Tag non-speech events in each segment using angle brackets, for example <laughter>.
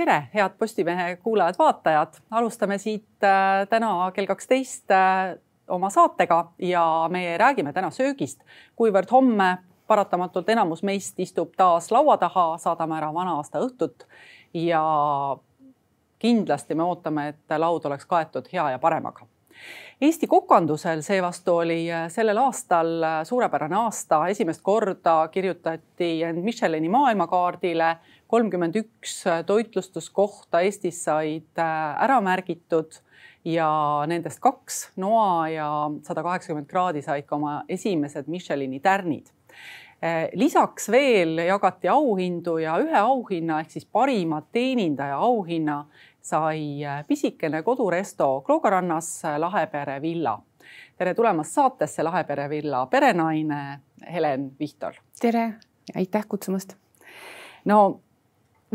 tere, head Postimehe kuulajad-vaatajad, alustame siit äh, täna kell kaksteist äh, oma saatega ja me räägime täna söögist, kuivõrd homme paratamatult enamus meist istub taas laua taha, saadame ära vana aasta õhtut ja kindlasti me ootame, et laud oleks kaetud hea ja paremaga. Eesti kokandusel seevastu oli sellel aastal suurepärane aasta, esimest korda kirjutati Michelini maailmakaardile, kolmkümmend üks toitlustuskohta Eestis said ära märgitud ja nendest kaks, Noa ja sada kaheksakümmend kraadi said ka oma esimesed Michelini tärnid lisaks veel jagati auhindu ja ühe auhinna ehk siis parima teenindaja auhinna sai äh, pisikene koduresto Kloogarannas äh, Lahepere villa. tere tulemast saatesse, Lahepere villa perenaine Helen Vihtor. tere, aitäh kutsumast. no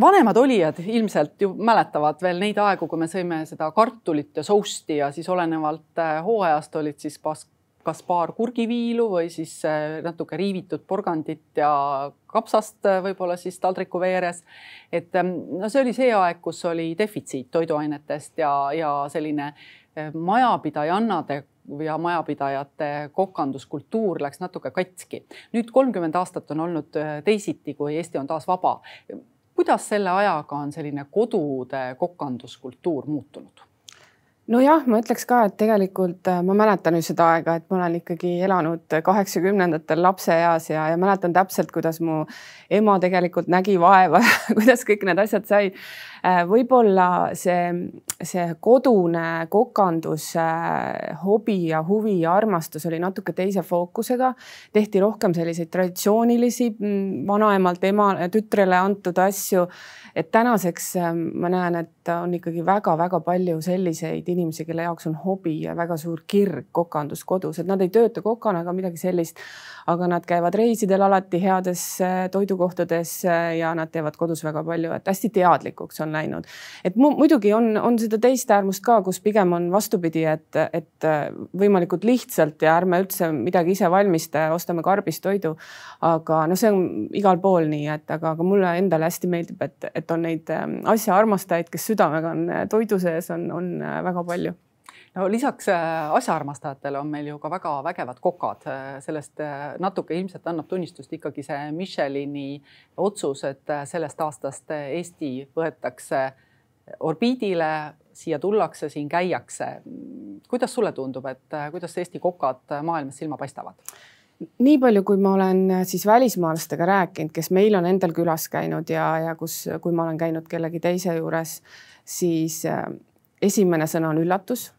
vanemad olijad ilmselt ju mäletavad veel neid aegu, kui me sõime seda kartulit ja sousti ja siis olenevalt äh, hooajast olid siis pas-, kas paar kurgiviilu või siis äh, natuke riivitud porgandit ja kapsast äh, võib-olla siis taldriku veeres. et ähm, no see oli see aeg, kus oli defitsiit toiduainetest ja, ja selline majapidajannade ja majapidajate kokanduskultuur läks natuke katski. nüüd kolmkümmend aastat on olnud teisiti, kui Eesti on taas vaba. Kuidas selle ajaga on selline kodude kokanduskultuur muutunud? Nojah, ma ütleks ka, et tegelikult äh, ma mäletan ju seda aega, et ma olen ikkagi elanud kaheksakümnendatel lapseeas ja, ja mäletan täpselt, kuidas mu ema tegelikult nägi vaeva <laughs> kuidas kõik need asjad said. Äh, võib-olla see, see kodune kokandus, äh, hobi ja huvi ja armastus oli natuke teise fookusega. tehti rohkem selliseid traditsioonilisi mm, vanaemalt ema, tütrele antud asju et tänaseks ma näen, et on ikkagi väga-väga palju selliseid inimesi, kelle jaoks on hobi ja väga suur kirg kokandus kodus, et nad ei tööta kokana ega midagi sellist, aga nad käivad reisidel alati heades äh, toidukohtades äh, ja nad teevad kodus väga palju, et hästi teadlikuks on läinud. et muidugi on, on seda teist äärmust ka, kus pigem on vastupidi, et, et äh, võimalikult lihtsalt ja ärme üldse midagi ise valmista ja ostame karbist toidu. aga noh, see on igal pool nii, et aga, aga mulle endale hästi meeldib, et, et on neid ähm, asjaarmastajaid, kes südamega on toidu sees, on, on äh, väga palju no lisaks äh, asjaarmastajatele on meil ju ka väga vägevad kokad, sellest natuke ilmselt annab tunnistust ikkagi see Michelini otsus, et sellest aastast Eesti võetakse orbiidile, siia tullakse, siin käiakse. kuidas sulle tundub, et kuidas Eesti kokad maailmas silma paistavad? nii palju, kui ma olen äh, siis välismaalastega rääkinud, kes meil on endal külas käinud ja, ja kus, kui ma olen käinud kellegi teise juures, siis äh, esimene sõna on üllatus.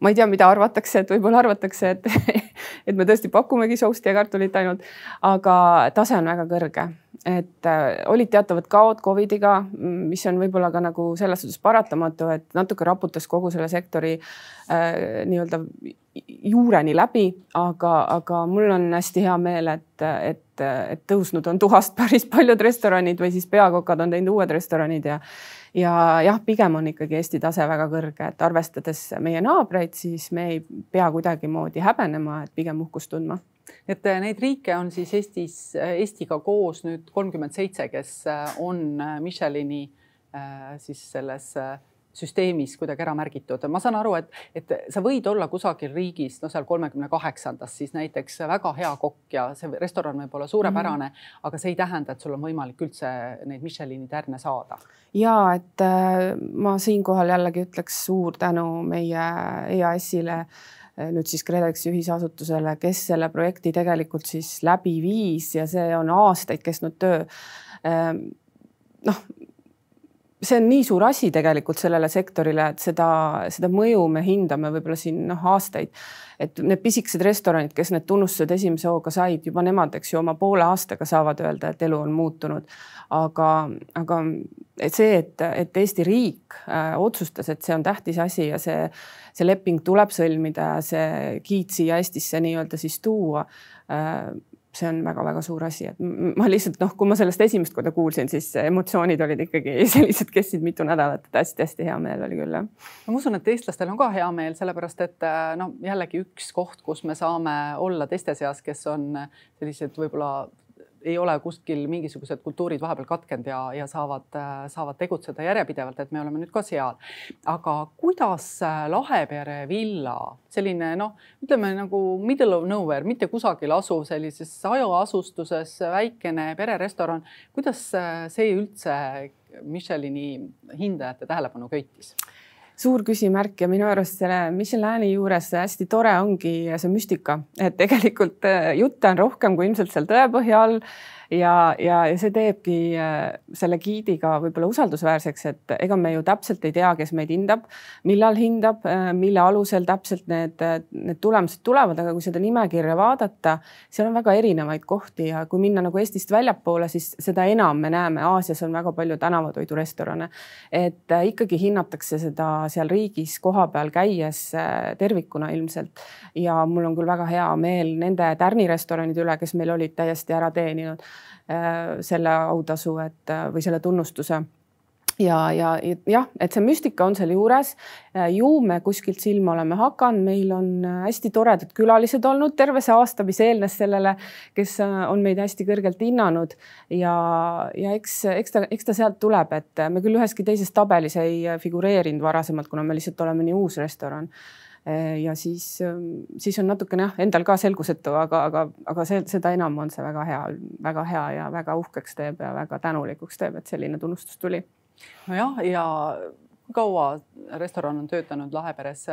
ma ei tea, mida arvatakse, et võib-olla arvatakse, et, <laughs> et me tõesti pakumegi sousti ja kartulit ainult, aga tase on väga kõrge et äh, olid teatavad kaod Covidiga, mis on võib-olla ka nagu selles suhtes paratamatu, et natuke raputas kogu selle sektori äh, nii-öelda juureni läbi, aga, aga mul on hästi hea meel, et, et, et tõusnud on tuhast päris paljud restoranid või siis peakokad on teinud uued restoranid ja ja jah, pigem on ikkagi Eesti tase väga kõrge, et arvestades meie naabreid, siis me ei pea kuidagimoodi häbenema, et pigem uhkust tundma. Et äh, neid riike on siis Eestis, äh, Eestiga koos nüüd kolmkümmend seitse, kes äh, on Michelini siis selles süsteemis kuidagi ära märgitud. ma saan aru, et, et sa võid olla kusagil riigis, no seal kolmekümne kaheksandas siis näiteks väga hea kokk ja see restoran võib olla suurepärane mm, -hmm. aga see ei tähenda, et sul on võimalik üldse neid Michelini tärne saada. ja et äh, ma siinkohal jällegi ütleks suur tänu meie EAS-ile Äh, nüüd siis KredExi ühisasutusele, kes selle projekti tegelikult siis läbi viis ja see on aastaid kestnud töö. Ähm, noh, see on nii suur asi tegelikult sellele sektorile, et seda, seda mõju me hindame võib-olla siin noh, aastaid. et need pisikesed restoranid, kes need tunnustused esimese hooga said, juba nemad, eks ju, oma poole aastaga saavad öelda, et elu on muutunud. aga, aga et see, et, et Eesti riik äh, otsustas, et see on tähtis asi ja see see leping tuleb sõlmida ja see giid siia Eestisse nii-öelda siis tuua äh, see on väga-väga suur asi, et ma lihtsalt noh, kui ma sellest esimest korda kuulsin, siis emotsioonid olid ikkagi <laughs> sellised, kestsid mitu nädalat, et hästi-hästi hea meel oli küll jah. ma usun, et eestlastel on ka hea meel, sellepärast et no jällegi üks koht, kus me saame olla teiste seas, kes on sellised võib-olla ei ole kuskil mingisugused kultuurid vahepeal katkenud ja, ja saavad, saavad tegutseda järjepidevalt, et me oleme nüüd ka seal. aga kuidas Lahepere villa, selline noh, ütleme nagu middle of nowhere, mitte kusagil asuv sellises hajaasustuses väikene pererestoran, kuidas see üldse Michelini hindajate tähelepanu köitis? Suur küsimärk ja minu arust selle Michelini juures hästi tore ongi see müstika, et tegelikult äh, jutte on rohkem kui ilmselt seal tõepõhja all ja, ja, see teebki äh, selle giidiga võib-olla usaldusväärseks, et ega me ju täpselt ei tea, kes meid hindab, millal hindab, äh, mille alusel täpselt need, need tulemused tulevad, aga kui seda nimekirja vaadata, seal on väga erinevaid kohti ja kui minna nagu Eestist väljapoole, siis seda enam me näeme, Aasias on väga palju tänavatoidurestorane. et äh, ikkagi hinnatakse seda seal riigis kohapeal käies tervikuna ilmselt. Ja mul on küll väga hea meel nende tärnirestoranide üle, kes meil olid täiesti ära teeninud. Äh, selle autasu, et äh, või selle tunnustuse. Ja, ja jah, et see müstika on seal juures. Äh, ju me kuskilt silma oleme hakanud, meil on hästi toredad külalised olnud terve see aasta, mis eelnes sellele, kes on meid hästi kõrgelt hinnanud. Ja, ja eks, eks ta, eks ta sealt tuleb, et me küll üheski teises tabelis ei figureerinud varasemalt, kuna me lihtsalt oleme nii uus restoran. Äh, ja siis, ähm, siis on natukene jah, endal ka selgusetu, aga, aga, aga see, seda enam on see väga hea, väga hea ja väga uhkeks teeb ja väga tänulikuks teeb, et selline tunnustus tuli. nojah, ja kaua restoran on töötanud Laheperes?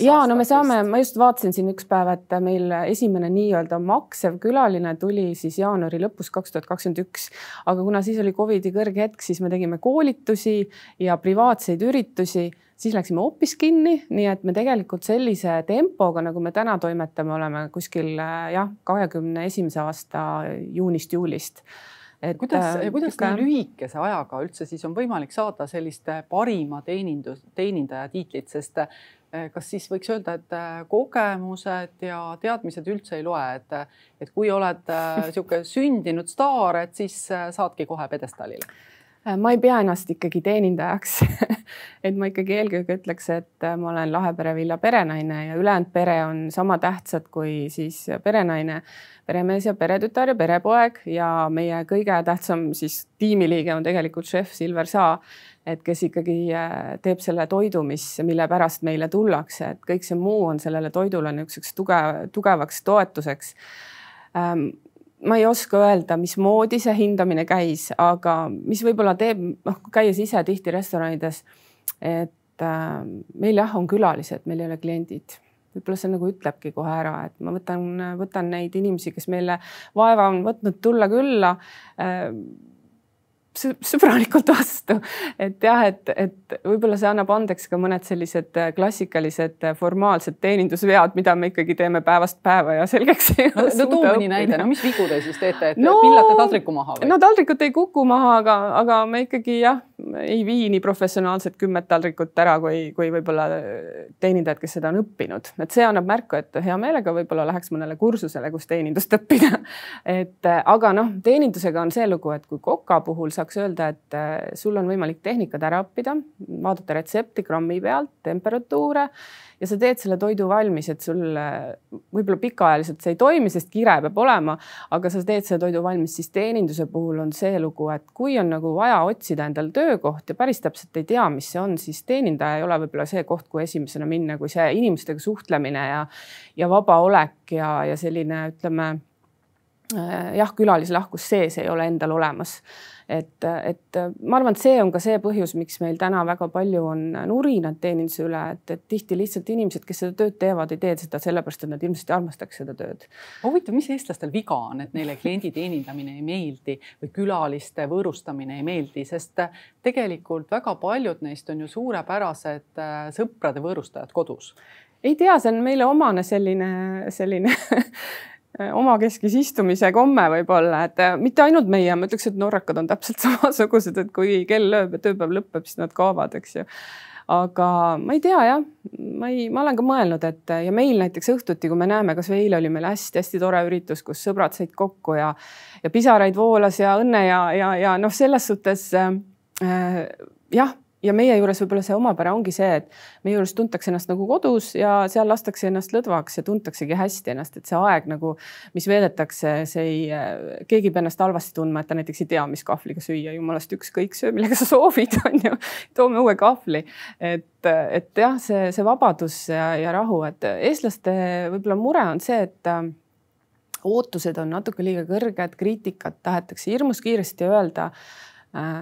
ja no me saame, ma just vaatasin siin üks päev, et meil esimene nii-öelda maksev külaline tuli siis jaanuari lõpus kaks tuhat kakskümmend üks, aga kuna siis oli Covidi kõrge hetk, siis me tegime koolitusi ja privaatseid üritusi siis läksime hoopis kinni, nii et me tegelikult sellise tempoga, nagu me täna toimetame, oleme kuskil jah, kahekümne esimese aasta juunist-juulist et kuidas, äh, kuidas nii lühikese ajaga üldse siis on võimalik saada sellist parima teenindus, teenindaja tiitlit, sest äh, kas siis võiks öelda, et äh, kogemused ja teadmised üldse ei loe, et, et kui oled niisugune sündinud staar, et siis saadki kohe pjedestaalile Äh, ma ei pea ennast ikkagi teenindajaks <laughs> et ma ikkagi eelkõige ütleks, et äh, ma olen Lahepere villa perenaine ja ülejäänud pere on sama tähtsad kui siis perenaine, peremees ja peretütar ja perepoeg ja meie kõige tähtsam siis tiimiliige on tegelikult šef Silver Saa, et kes ikkagi äh, teeb selle toidu, mis, mille pärast meile tullakse, et kõik see muu on sellele toidule niisuguseks tugev, tugevaks toetuseks. Ähm, ma ei oska öelda, mismoodi see hindamine käis, aga mis võib-olla teeb, noh, käies ise tihti restoranides, et äh, meil jah, on külalised, meil ei ole kliendid. Võib-olla see nagu ütlebki kohe ära, et ma võtan, võtan neid inimesi, kes meile vaeva on võtnud tulla külla äh, sõbralikult <laughs> vastu. et jah, et, et võib-olla see annab andeks ka mõned sellised äh, klassikalised äh, formaalsed teenindusvead, mida me ikkagi teeme päevast päeva ja selgeks ei no, no too mõni näide, no mis vigu te siis teete, et no, pillate taldriku maha või? no taldrikut ei kuku maha, aga, aga me ikkagi jah, ei vii nii professionaalselt kümmet taldrikut ära, kui, kui võib-olla äh, teenindajad, kes seda on õppinud, et see annab märku, et hea meelega võib-olla läheks mõnele kursusele, kus teenindust <laughs> õppida. et aga noh, teenindusega on see lugu, et kui koka puhul saaks öelda, et äh, sul on võimalik tehnikad ära õppida, vaadata retsepti grammi pealt, temperatuure ja sa teed selle toidu valmis, et sul võib-olla pikaajaliselt see ei toimi, sest kire peab olema, aga sa teed selle toidu valmis, siis teeninduse puhul on see lugu, et kui on nagu vaja otsida endale töökoht ja päris täpselt ei tea, mis see on, siis teenindaja ei ole võib-olla see koht, kuhu esimesena minna, kui see inimestega suhtlemine ja, ja vaba olek ja, ja selline, ütleme äh, jah, külalislahkus sees ei ole endal olemas et, et ma arvan, et see on ka see põhjus, miks meil täna väga palju on nurinat teeninduse üle, et, et tihti lihtsalt inimesed, kes seda tööd teevad, ei tee seda sellepärast, et nad ilmselt armastaks seda tööd. huvitav, mis eestlastel viga on, et neile kliendi teenindamine ei meeldi või külaliste võõrustamine ei meeldi, sest tegelikult väga paljud neist on ju suurepärased äh, sõprade võõrustajad kodus ei tea, see on meile omane selline, selline <laughs> omakeskis istumise komme võib-olla, et äh, mitte ainult meie, ma ütleks, et norrakad on täpselt <laughs> samasugused, et kui kell lööb ja tööpäev lõpeb, siis nad kaovad, eks ju. aga ma ei tea jah, ma ei, ma olen ka mõelnud, et ja meil näiteks õhtuti, kui me näeme, kasvõi eile oli meil hästi-hästi tore üritus, kus sõbrad said kokku ja ja pisaraid voolas ja õnne ja, ja, ja noh, selles suhtes äh, jah ja meie juures võib-olla see omapära ongi see, et meie juures tuntakse ennast nagu kodus ja seal lastakse ennast lõdvaks ja tuntaksegi hästi ennast, et see aeg nagu, mis veedetakse, see ei, keegi ei pea ennast halvasti tundma, et ta näiteks ei tea, mis kahvliga süüa, jumalast ükskõik, söö millega sa <laughs> soovid, on ju. toome uue kahvli, et, et jah, see, see vabadus ja, ja rahu, et eestlaste võib-olla mure on see, et ootused on natuke liiga kõrged, kriitikat tahetakse hirmus kiiresti öelda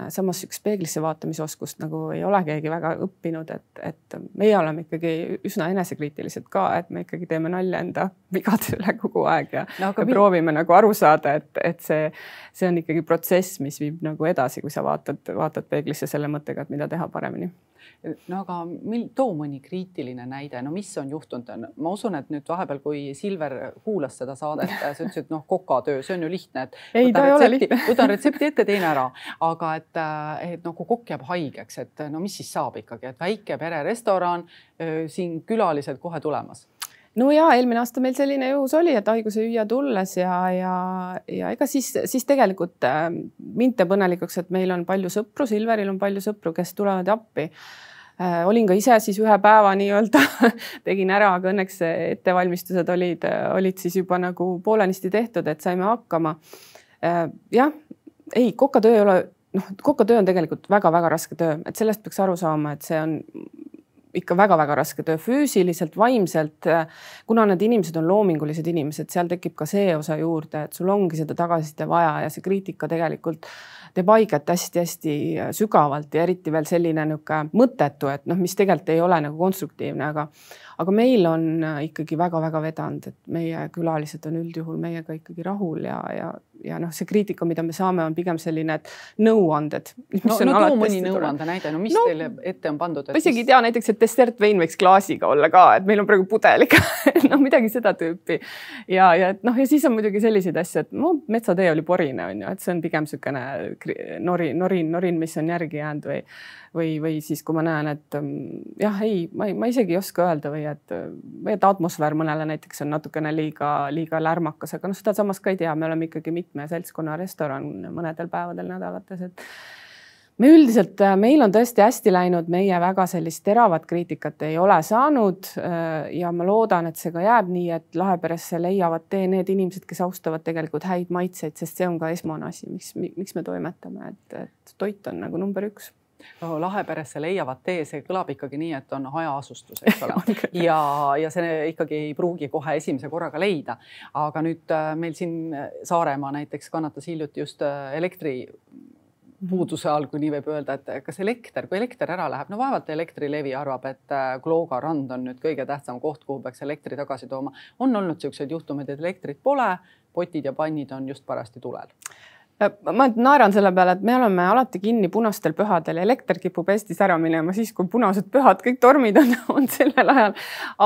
samas üks peeglisse vaatamise oskust nagu ei ole keegi väga õppinud, et, et meie oleme ikkagi üsna enesekriitilised ka, et me ikkagi teeme nalja enda <laughs> vigade üle kogu aeg ja, no, ja proovime nagu aru saada, et, et see, see on ikkagi protsess, mis viib nagu edasi, kui sa vaatad, vaatad peeglisse selle mõttega, et mida teha paremini no aga mil, too mõni kriitiline näide, no mis on juhtunud, ma usun, et nüüd vahepeal, kui Silver kuulas seda saadet, sa ütlesid, noh, kokatöö, see on ju lihtne, et ei, võtan, retsepti, võtan retsepti ette, teen ära, aga et, et noh, kui kokk jääb haigeks, et no mis siis saab ikkagi, et väike pererestoran, siin külalised kohe tulemas no ja eelmine aasta meil selline juhus oli, et haiguse hüüa tulles ja, ja, ja ega siis, siis tegelikult äh, mind teeb õnnelikuks, et meil on palju sõpru, Silveril on palju sõpru, kes tulevad appi äh,. olin ka ise siis ühe päeva nii-öelda <laughs> tegin ära, aga õnneks ettevalmistused olid, olid siis juba nagu poolenisti tehtud, et saime hakkama äh,. jah, ei, kokatöö ei ole noh, kokatöö on tegelikult väga-väga raske töö, et sellest peaks aru saama, et see on ikka väga-väga raske töö füüsiliselt, vaimselt. kuna need inimesed on loomingulised inimesed, seal tekib ka see osa juurde, et sul ongi seda tagasiside vaja ja see kriitika tegelikult teeb haiget hästi-hästi sügavalt ja eriti veel selline niisugune mõttetu, et noh, mis tegelikult ei ole nagu konstruktiivne, aga aga meil on äh, ikkagi väga-väga vedanud, et meie külalised on üldjuhul meiega ikkagi rahul ja, ja, ja noh, see kriitika, mida me saame, on pigem selline, et nõuanded. no, no too mõni nõuande näide, no mis no, teile ette on pandud? ma isegi ei tea näiteks, et dessertvein võiks klaasiga olla ka, et meil on praegu pudeliga <laughs> noh, midagi seda tüüpi. ja, ja et noh, ja siis on muidugi selliseid asju, et no metsatee oli porine, on ju, et see on pigem niisugune nori, norin, norin, mis on järgi jäänud või või, või siis, kui ma näen, et mm, jah, ei, ma ei, ma isegi ei oska öelda või et, või et atmosfäär mõnele näiteks on natukene liiga, liiga lärmakas, aga noh, seda samas ka ei tea, me oleme ikkagi mitme seltskonna restoran mõnedel päevadel nädalates, et me üldiselt, meil on tõesti hästi läinud, meie väga sellist teravat kriitikat ei ole saanud. ja ma loodan, et see ka jääb nii, et Laheperesse leiavad tee need inimesed, kes austavad tegelikult häid maitseid, sest see on ka esmane asi, miks, miks me toimetame, et, et toit on nagu number üks no Laheperesse leiavad tee, see kõlab ikkagi nii, et on hajaasustus, eks <laughs> ole ja, ja see ikkagi ei pruugi kohe esimese korraga leida. aga nüüd äh, meil siin Saaremaa näiteks kannatas hiljuti just äh, elektri puuduse all, kui nii võib öelda, et kas elekter, kui elekter ära läheb, no vaevalt Elektrilevi arvab, et äh, Klooga rand on nüüd kõige tähtsam koht, kuhu peaks elektri tagasi tooma. on olnud niisuguseid juhtumeid, et elektrit pole, potid ja pannid on just parajasti tulel Äh, ma naeran selle peale, et me oleme alati kinni punastel pühadel, elekter kipub Eestis ära minema siis, kui punased pühad, kõik tormid on, <laughs> on sellel ajal.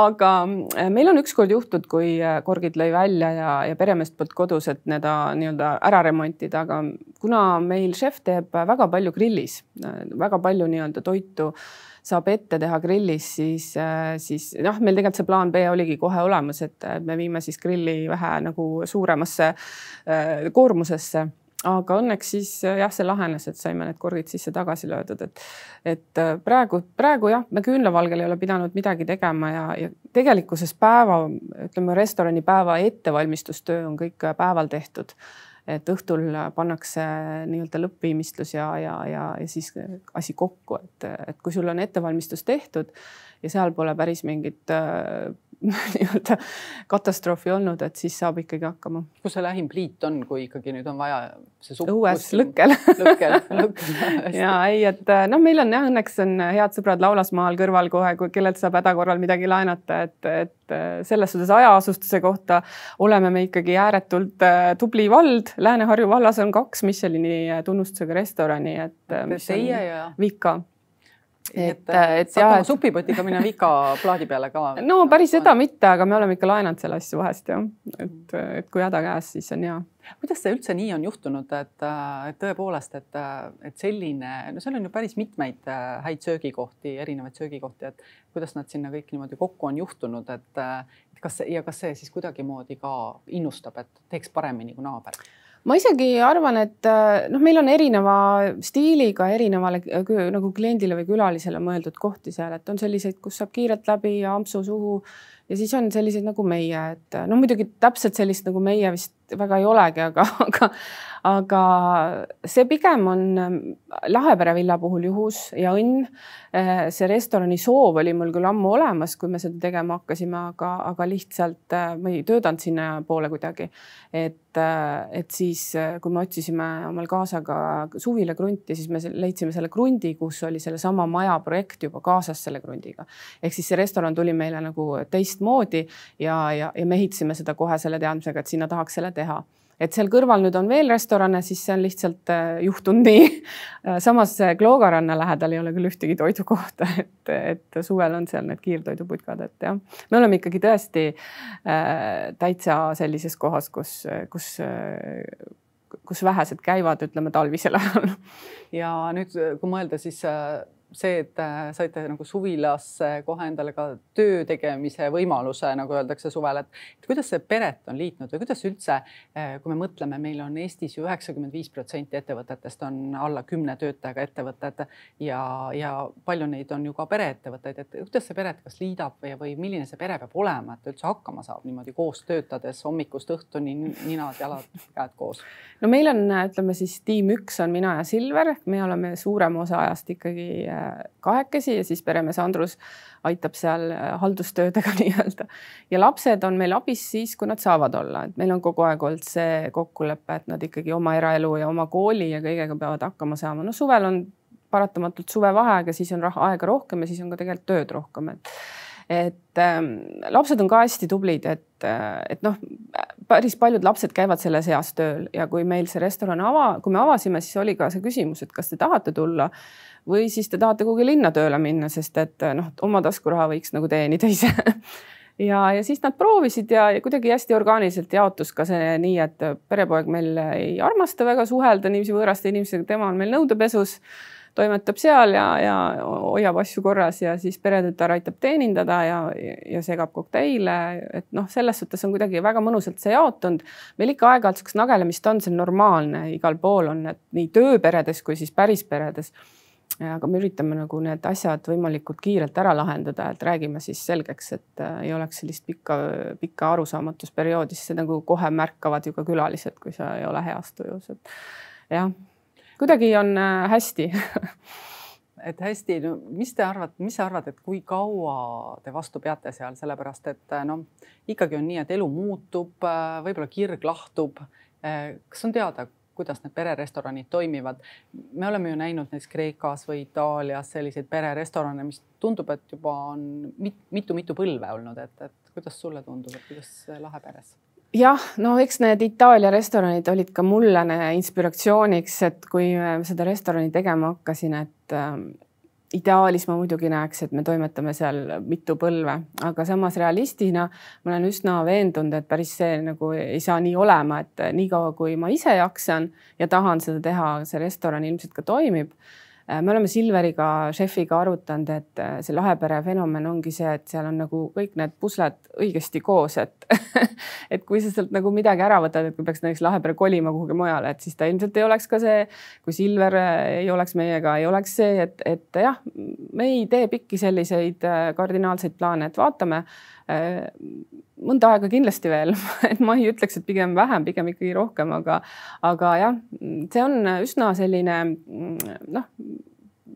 aga äh, meil on ükskord juhtunud, kui äh, korgid lõi välja ja, ja peremeest polnud kodus, et need nii-öelda ära remontida, aga kuna meil šef teeb väga palju grillis, väga palju nii-öelda toitu saab ette teha grillis, siis, siis noh, meil tegelikult see plaan B oligi kohe olemas, et me viime siis grilli vähe nagu suuremasse koormusesse aga õnneks siis jah, see lahenes, et saime need korgid sisse tagasi löödud, et et äh, praegu, praegu jah, me küünlavalgel ei ole pidanud midagi tegema ja, ja tegelikkuses päeva, ütleme restorani päeva ettevalmistustöö on kõik päeval tehtud. Et õhtul pannakse nii-öelda lõppviimistlus ja, ja, ja, ja siis asi kokku, et, et kui sul on ettevalmistus tehtud ja seal pole päris mingit äh, <laughs> nii-öelda katastroofi olnud, et siis saab ikkagi hakkama. kus see lähim pliit on, kui ikkagi nüüd on vaja see supp? õues, <laughs> lõkkel. lõkkel, <laughs> lõkkel. ja ei, et noh, meil on jah, õnneks on head sõbrad Laulasmaal kõrval kohe, kui kellelt saab häda korral midagi laenata, et, et selles suhtes hajaasustuse kohta oleme me ikkagi ääretult äh, tubli vald. Lääne-Harju vallas on kaks Michelini tunnustusega restorani, et. Teie ja? Vika et, et saab oma supipotiga minna Vika plaadi peale ka? <laughs> no päris seda mitte, aga me oleme ikka laenanud selle asju vahest jah, et, et kui häda käes, siis on hea. kuidas see üldse nii on juhtunud, et, et tõepoolest, et, et selline, no seal on ju päris mitmeid häid söögikohti, erinevaid söögikohti, et kuidas nad sinna kõik niimoodi kokku on juhtunud, et kas ja kas see siis kuidagimoodi ka innustab, et teeks paremini kui naaber? Ma isegi arvan, et äh, noh, meil on erineva stiiliga erinevale nagu kliendile või külalisele mõeldud kohti seal, et on selliseid, kus saab kiirelt läbi ja ampsu suhu ja siis on selliseid nagu meie, et no muidugi täpselt sellist nagu meie vist väga ei olegi, aga, aga aga see pigem on ähm, Lahepere villa puhul juhus ja õnn. Äh, see restorani soov oli mul küll ammu olemas, kui me seda tegema hakkasime, aga, aga lihtsalt äh, ma ei töötanud sinnapoole kuidagi. et, äh, et siis, kui me otsisime omal kaasaga suvila krunti, siis me leidsime selle krundi, kus oli sellesama maja projekt juba kaasas selle krundiga. ehk siis see restoran tuli meile nagu teistmoodi ja, ja, ja me ehitasime seda kohe selle teadmisega, et sinna tahaks selle teha et seal kõrval nüüd on veel restorane, siis see on lihtsalt äh, juhtunud nii. Äh, samas Klooga ranna lähedal ei ole küll ühtegi toidukohta, <laughs> et, et suvel on seal need kiirtoiduputkad, et jah, me oleme ikkagi tõesti äh, täitsa sellises kohas, kus, kus äh, kus vähesed käivad, ütleme talvisel ajal. ja nüüd, kui mõelda, siis äh see, et äh, saite nagu suvilasse kohe endale ka töö tegemise võimaluse, nagu öeldakse suvel, et, kuidas see peret on liitnud või kuidas üldse, äh, kui me mõtleme, meil on Eestis ju üheksakümmend viis protsenti ettevõtetest on alla kümne töötajaga ettevõtted ja, ja palju neid on ju ka pereettevõtteid, et kuidas see peret kas liidab või, või milline see pere peab olema, et üldse hakkama saab niimoodi koos töötades hommikust õhtuni ninad-jalad, käed koos? no meil on, ütleme siis tiim üks on mina ja Silver, me oleme suurema osa ajast ikkagi äh, kahekesi ja siis peremees Andrus aitab seal äh, haldustöödega <laughs> nii-öelda. ja lapsed on meil abis siis, kui nad saavad olla, et meil on kogu aeg olnud see kokkulepe, et nad ikkagi oma eraelu ja oma kooli ja kõigega peavad hakkama saama. no suvel on paratamatult suvevaheaeg ja siis on aega rohkem ja siis on ka tegelikult tööd rohkem, et et ähm, lapsed on ka hästi tublid, et, äh, et noh, päris paljud lapsed käivad selles eas tööl ja kui meil see restoran ava, kui me avasime, siis oli ka see küsimus, et kas te tahate tulla või siis te tahate kuhugi linna tööle minna, sest et noh, oma taskuraha võiks nagu teenida ise. <laughs> Ja, ja siis nad proovisid ja, ja kuidagi hästi orgaaniliselt jaotus ka see nii, et perepoeg meil ei armasta väga suhelda niiviisi võõraste inimestega, tema on meil nõudepesus, toimetab seal ja, ja hoiab asju korras ja siis peretütar aitab teenindada ja, ja segab kokteile, et noh, selles suhtes on kuidagi väga mõnusalt see jaotunud. meil ikka aeg-ajalt sihukest nagelemist on, see on normaalne, igal pool on, et nii tööperedes kui siis päris peredes aga me üritame nagu need asjad võimalikult kiirelt ära lahendada, et räägime siis selgeks, et äh, ei oleks sellist pikka, pikka arusaamatusperioodi, siis nagu kohe märkavad ju ka külalised, kui sa ei ole heas tujus, et jah, kuidagi on äh, hästi <laughs> et hästi, no mis te arvate, mis sa arvad, et kui kaua te vastu peate seal, sellepärast et äh, noh, ikkagi on nii, et elu muutub, võib-olla kirg lahtub. kas on teada, kuidas need pererestoranid toimivad. me oleme ju näinud näiteks Kreekas või Itaalias selliseid pererestorane, mis tundub, et juba on mitu-mitu põlve olnud, et, et kuidas sulle tundub, et kuidas Laheperes? jah, no eks need Itaalia restoranid olid ka mulle inspiratsiooniks, et kui seda restorani tegema hakkasin, et ähm, ideaalis ma muidugi näeks, et me toimetame seal mitu põlve, aga samas realistina ma olen üsna veendunud, et päris see nagu ei saa nii olema, et niikaua kui ma ise jaksan ja tahan seda teha, see restoran ilmselt ka toimib me oleme Silveriga, šefiga arutanud, et äh, see Lahepere fenomen ongi see, et seal on nagu kõik need pusled õigesti koos, et <laughs> et kui sa sealt nagu midagi ära võtad, et kui peaks näiteks Lahepere kolima kuhugi mujale, et siis ta ilmselt ei oleks ka see, kui Silver äh, ei oleks meiega, ei oleks see, et, et jah, me ei tee pikki selliseid kardinaalseid plaane, et vaatame mõnda aega kindlasti veel <laughs> et ma ei ütleks, et pigem vähem, pigem ikkagi rohkem, aga, aga jah, see on üsna selline noh,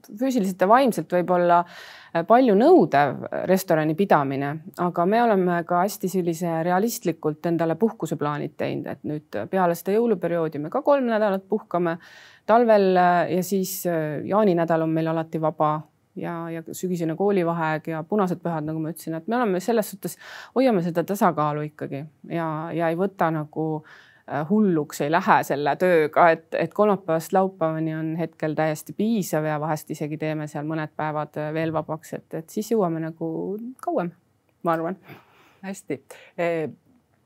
füüsiliselt ja vaimselt võib-olla palju nõudev restorani pidamine, aga me oleme ka hästi sellise realistlikult endale puhkuseplaanid teinud, et nüüd peale seda jõuluperioodi me ka kolm nädalat puhkame talvel ja siis jaaninädal on meil alati vaba ja, ja sügisene koolivaheaeg ja punased pühad, nagu ma ütlesin, et me oleme selles suhtes, hoiame seda tasakaalu ikkagi ja, ja ei võta nagu äh, hulluks ei lähe selle tööga, et, et kolmapäevast laupäevani on hetkel täiesti piisav ja vahest isegi teeme seal mõned päevad äh, veel vabaks, et, et siis jõuame nagu kauem, ma arvan. hästi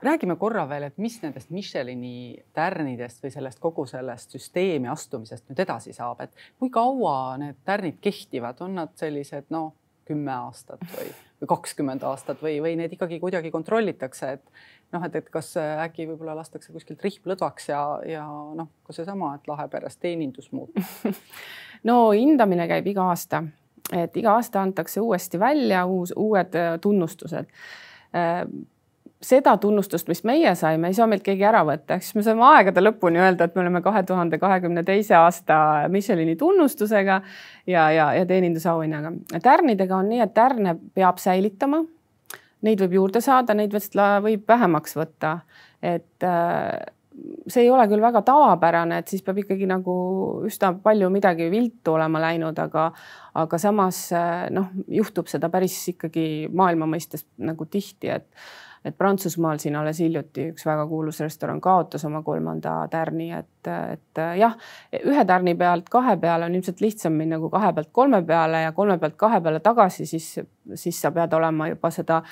räägime korra veel, et mis nendest Michelini tärnidest või sellest kogu sellest süsteemi astumisest nüüd edasi saab, et kui kaua need tärnid kehtivad, on nad sellised noh, kümme aastat või, või kakskümmend aastat või, või need ikkagi kuidagi kontrollitakse, et noh, et, et kas äkki võib-olla lastakse kuskilt rihm lõdvaks ja, ja noh, ka seesama, et Laheperes teenindus muutub. <laughs> No hindamine käib iga aasta, et iga aasta antakse uuesti välja uus, uued tunnustused seda tunnustust, mis meie saime, ei saa meilt keegi ära võtta, ehk siis me saame aegade lõpuni öelda, et me oleme kahe tuhande kahekümne teise aasta Michelini tunnustusega ja, ja, ja teenindusauhinnaga. tärnidega on nii, et tärne peab säilitama. Neid võib juurde saada, neid võib vähemaks võtta, et äh, see ei ole küll väga tavapärane, et siis peab ikkagi nagu üsna palju midagi viltu olema läinud, aga, aga samas äh, noh, juhtub seda päris ikkagi maailma mõistes nagu tihti, et et Prantsusmaal siin alles hiljuti üks väga kuulus restoran kaotas oma kolmanda tärni, et, et jah, ühe tärni pealt kahe peale on ilmselt lihtsam minna kui kahe pealt kolme peale ja kolme pealt kahe peale tagasi, siis, siis sa pead olema juba seda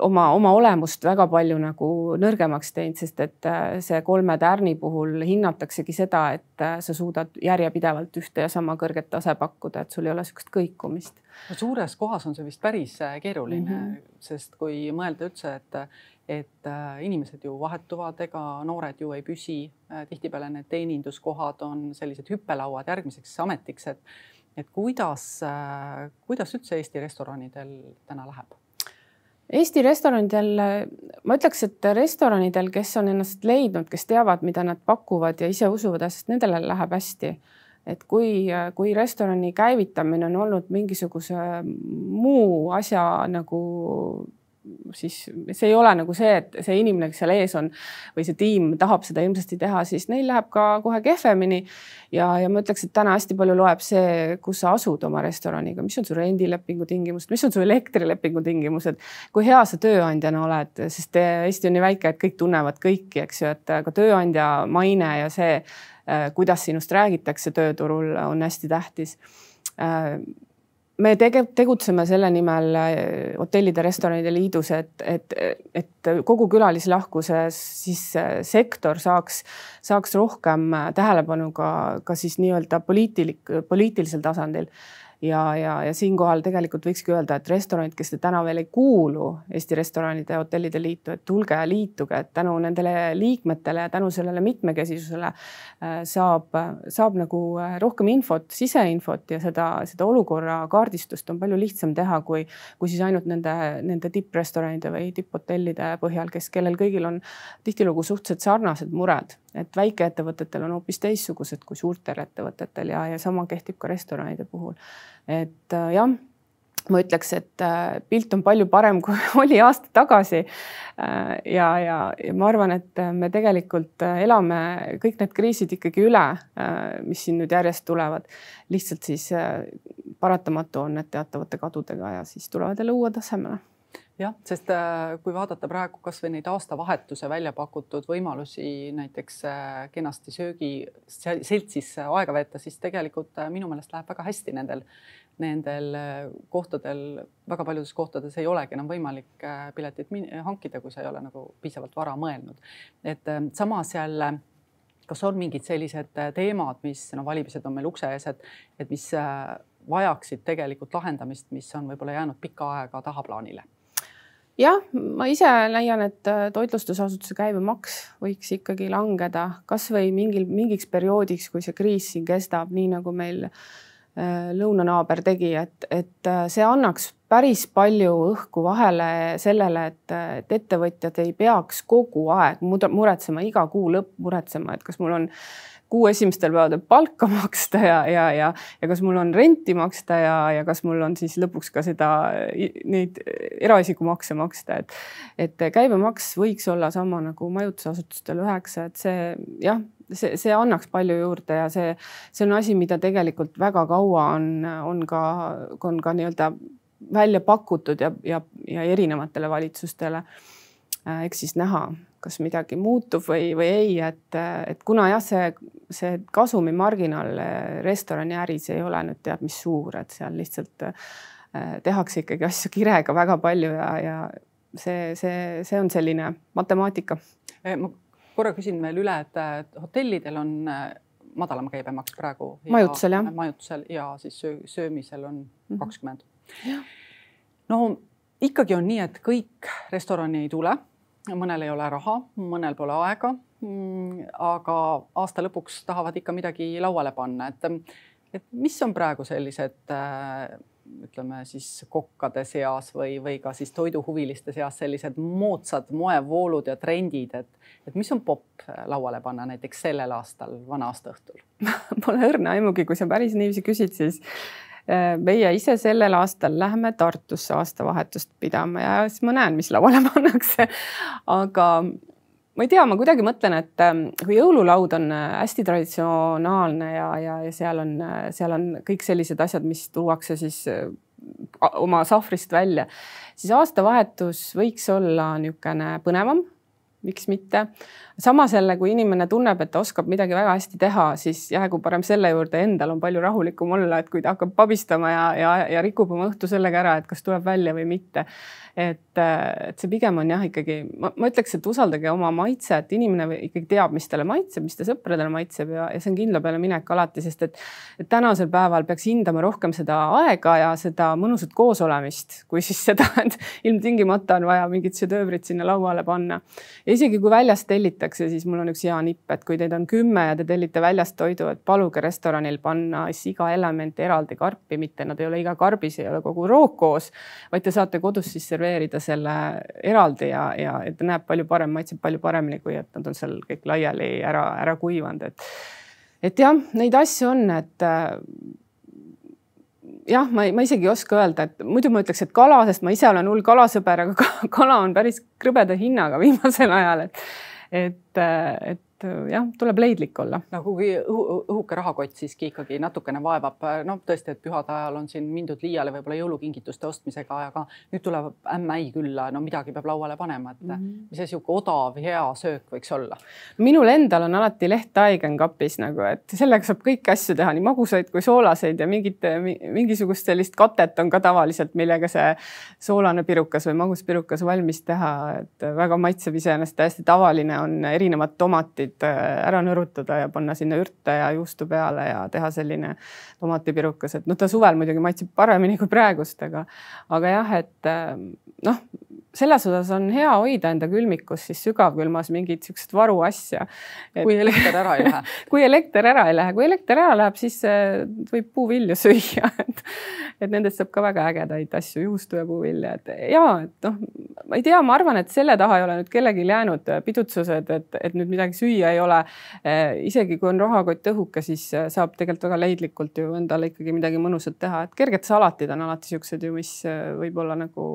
oma, oma olemust väga palju nagu nõrgemaks teinud, sest et äh, see kolme tärni puhul hinnataksegi seda, et äh, sa suudad järjepidevalt ühte ja sama kõrget tase pakkuda, et sul ei ole niisugust kõikumist. no suures kohas on see vist päris keeruline mm, -hmm. sest kui mõelda üldse, et et inimesed ju vahetuvad, ega noored ju ei püsi. tihtipeale need teeninduskohad on sellised hüppelauad järgmiseks ametiks, et et kuidas, kuidas üldse Eesti restoranidel täna läheb? Eesti restoranidel, ma ütleks, et restoranidel, kes on ennast leidnud, kes teavad, mida nad pakuvad ja ise usuvad asjast, nendele läheb hästi. et kui, kui restorani käivitamine on olnud mingisuguse muu asja nagu siis see ei ole nagu see, et see inimene, kes seal ees on või see tiim tahab seda hirmsasti teha, siis neil läheb ka kohe kehvemini. ja, ja ma ütleks, et täna hästi palju loeb see, kus sa asud oma restoraniga, mis on su rendilepingu tingimused, mis on su elektrilepingu tingimused, kui hea sa tööandjana oled, sest Eesti on nii väike, et kõik tunnevad kõiki, eks ju, et ka tööandja maine ja see, kuidas sinust räägitakse tööturul, on hästi tähtis me tege-, tegutseme selle nimel äh, hotellide, restoranide liidus, et, et, et kogu külalislahkuses siis äh, sektor saaks, saaks rohkem äh, tähelepanu ka, ka siis nii-öelda poliitilik, poliitilisel tasandil ja, ja, ja siinkohal tegelikult võikski öelda, et restoranid, kes te täna veel ei kuulu Eesti Restoranide ja Hotellide Liitu, et tulge liituge, et tänu nendele liikmetele ja tänu sellele mitmekesisusele äh, saab, saab nagu äh, rohkem infot, siseinfot ja seda, seda olukorra kaardistust on palju lihtsam teha, kui, kui siis ainult nende, nende tipprestoranide või tipphotellide põhjal, kes, kellel kõigil on tihtilugu suhteliselt sarnased mured et väikeettevõtetel on hoopis teistsugused kui suurtel ettevõtetel ja, ja sama kehtib ka restoranide puhul. et äh, jah, ma ütleks, et äh, pilt on palju parem, <laughs> kui oli aasta tagasi äh,. ja, ja, ja ma arvan, et me tegelikult elame kõik need kriisid ikkagi üle mis siin nüüd järjest tulevad. lihtsalt siis paratamatu on, et teatavate kadudega ja siis tulevad jälle uued asemele jah, sest äh, kui vaadata praegu kasvõi neid aastavahetuse välja pakutud võimalusi näiteks äh, kenasti söögi seltsis aega veeta, siis tegelikult äh, minu meelest läheb väga hästi nendel, nendel kohtadel. väga paljudes kohtades ei olegi enam võimalik piletit hankida, kui sa ei ole nagu piisavalt vara mõelnud. et samas jälle kas on mingid sellised teemad, mis no valimised on meil ukse ees, et, et mis vajaksid tegelikult lahendamist, mis on võib-olla jäänud pikka aega tahaplaanile jah, ma ise leian, et äh, toitlustusasutuse käibemaks võiks ikkagi langeda kasvõi mingil, mingiks perioodiks, kui see kriis siin kestab, nii nagu meil äh, lõunanaaber tegi, et, et äh, see annaks päris palju õhku vahele sellele, et, et ettevõtjad ei peaks kogu aeg muretsema, iga kuu lõpp muretsema, et kas mul on kuu esimestel päevadel palka <laughs> maksta ja, ja, ja, ja kas mul on renti maksta ja, ja kas mul on siis lõpuks ka seda, neid eraisikumakse maksta, et, et käibemaks võiks olla sama nagu majutusasutustel üheksa, et see jah, see, see annaks palju juurde ja see, see on asi, mida tegelikult väga kaua on, on ka, on ka nii-öelda välja pakutud ja, ja, ja erinevatele valitsustele. eks siis näha kas midagi muutub või, või ei, et, et kuna jah, see, see kasumimarginaal restoraniäris ei ole nüüd teab mis suur, et seal lihtsalt äh, tehakse ikkagi asju kirega väga palju ja, ja see, see, see on selline matemaatika. Eh, ma korra küsin veel üle, et hotellidel on äh, madalam käibemaks praegu. majutusel jah. majutusel ja siis söömisel on mhm. kakskümmend mm -hmm no ikkagi on nii, et kõik restorani ei tule, mõnel ei ole raha, mõnel pole aega. Mm, aga aasta lõpuks tahavad ikka midagi lauale panna, et, et mis on praegu sellised äh, ütleme siis kokkade seas või, või ka siis toiduhuviliste seas sellised moodsad moevoolud ja trendid, et, et mis on popp lauale panna näiteks sellel aastal vana aasta õhtul <laughs> Pole õrna aimugi, kui sa päris niiviisi küsid, siis äh, meie ise sellel aastal läheme Tartusse aastavahetust pidama ja siis ma näen, mis lauale <laughs> pannakse. aga ma ei tea, ma kuidagi mõtlen, et ähm, kui jõululaud on äh, hästi traditsionaalne ja, ja, ja seal on, äh, seal on kõik sellised asjad, mis tuuakse siis äh, oma sahvrist välja, siis aastavahetus võiks olla niisugune põnevam miks mitte. samas jälle, kui inimene tunneb, et ta oskab midagi väga hästi teha, siis jäägu parem selle juurde, endal on palju rahulikum olla, et kui ta hakkab pabistama ja, ja, ja rikub oma õhtu sellega ära, et kas tuleb välja või mitte et, et see pigem on jah, ikkagi ma, ma ütleks, et usaldage oma maitset, inimene ikkagi teab, mis talle maitseb, mis ta sõpradele maitseb ja, ja see on kindla peale minek alati, sest et, et tänasel päeval peaks hindama rohkem seda aega ja seda mõnusat koosolemist, kui siis seda, et ilmtingimata on vaja mingit šedöövrit sinna lauale panna. ja isegi kui väljast tellitakse, siis mul on üks hea nipp, et kui teid on kümme ja te tellite väljast toidu, et paluge restoranil panna siis iga element eraldi karpi, mitte nad ei ole iga karbis, ei ole kogu roog koos, vaid te saate kodus siis serveerida serveerida selle eraldi ja, ja ta näeb palju parem, maitseb palju paremini, kui et nad on seal kõik laiali ära, ära kuivanud, et et jah, neid asju on, et äh, jah, ma, ma isegi ei oska öelda, et muidu ma ütleks, et kala, sest ma ise olen hull kalasõber, aga <laughs> kala on päris krõbeda hinnaga viimasel ajal, et et, et et äh, jah, tuleb leidlik olla. no kuigi õhu, õhuke rahakott siiski ikkagi natukene vaevab, no tõesti, et pühade ajal on siin mindud liiale võib-olla jõulukingituste ostmisega, aga nüüd tuleb ämmäi külla, no midagi peab lauale panema, et mm -hmm. mis see sihuke odav, hea söök võiks olla? minul endal on alati lehttaigen kapis nagu, et sellega saab kõiki asju teha, nii magusaid kui soolaseid ja mingit, mingisugust sellist katet on ka tavaliselt, millega see soolane pirukas või magus pirukas valmis teha, et väga maitsev iseenesest, täiesti tavaline on erinevad tomatid tomatid äh, ära nõrutada ja panna sinna ürte ja juustu peale ja teha selline tomatipirukas, et noh, ta suvel muidugi maitseb paremini kui praegust, aga, aga jah, et äh, noh, selles osas on hea hoida enda külmikus siis sügavkülmas mingit niisugust varuasja et.... kui elekter ära ei lähe. <laughs> kui elekter ära ei lähe, kui elekter ära läheb, siis äh, võib puuvilju süüa, <laughs> et, et nendest saab ka väga ägedaid asju, juustu ja puuvilja, et ja et noh, ma ei tea, ma arvan, et selle taha ei ole nüüd kellelgi jäänud pidutsused, et, et nüüd midagi süüa ei ole. Äh, isegi kui on rahakott õhuke, siis äh, saab tegelikult väga leidlikult ju endale ikkagi midagi mõnusat teha, et kerged salatid on alati siuksed ju, mis võib-olla nagu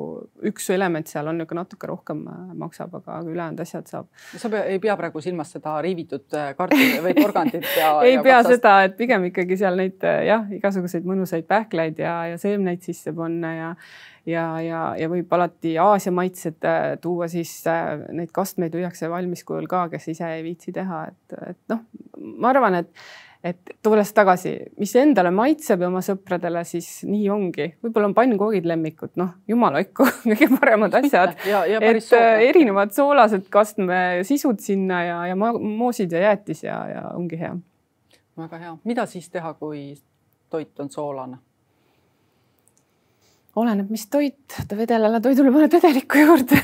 üks element seal on on niisugune natuke rohkem äh, maksab, aga ülejäänud asjad saab. sa pea, ei pea praegu silmas seda riivitud äh, karti või <laughs> porgandit ja ei ja pea katsast. seda, et pigem ikkagi seal neid äh, jah, igasuguseid mõnusaid pähkleid ja, ja seemneid sisse panna ja ja, ja, ja võib alati Aasia maitsed tuua, siis neid kastmeid lüüakse valmis kujul ka, kes ise ei viitsi teha, et, et noh, ma arvan, et et tulles tagasi, mis endale maitseb ja oma sõpradele, siis nii ongi. võib-olla on pannkoogid lemmikud, noh, jumal hoidku, <laughs> kõige paremad asjad. et soodne. Äh, erinevad soolased kastmesisud sinna ja, ja moosid ja jäätis ja, ja ongi hea. väga hea, mida siis teha, kui toit on soolane? Oleneb, mis toit, ta vedelale toidule paned vedelikku juurde.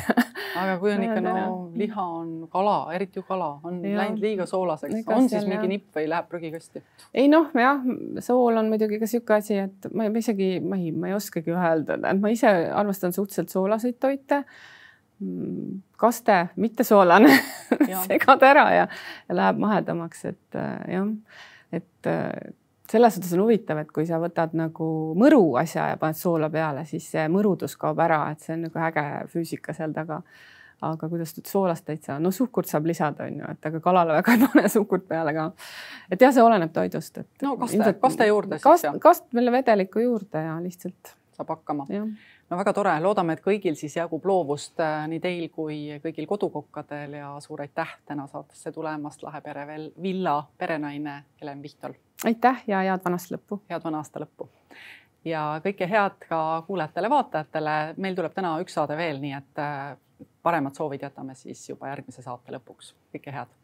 Aga kui on <laughs> ikka no liha on kala, eriti ju kala on ja. läinud liiga soolaseks, on siis mingi nipp või läheb prügikasti? ei noh, jah, sool on muidugi ka niisugune asi, et ma isegi, ma ei, ma ei oskagi öelda, ma ise armastan suhteliselt soolaseid toite. Mm, kaste, mitte soolane. <laughs> Segad ära ja, ja läheb mahedamaks, et äh, jah, et äh, selles suhtes on huvitav, et kui sa võtad nagu mõru asja ja paned soola peale, siis see mõrudus kaob ära, et see on nagu äge füüsika seal taga. aga kuidas nüüd soolast täitsa, no suhkurt saab lisada, on ju, et aga kalale väga ei pane suhkurt peale ka. et jah, see oleneb toidust, et. no kaste, kaste juurde siis. kast, kastmele vedelikku juurde ja lihtsalt. saab hakkama no väga tore, loodame, et kõigil siis jagub loovust äh, nii teil kui kõigil kodukokkadel ja suur aitäh täna saatesse tulemast, Lahepere villa perenaine Helen Vihtol. aitäh ja head vana aasta lõppu. head vana aasta lõppu. ja kõike head ka kuulajatele-vaatajatele. meil tuleb täna üks saade veel, nii et äh, paremad soovid jätame siis juba järgmise saate lõpuks. kõike head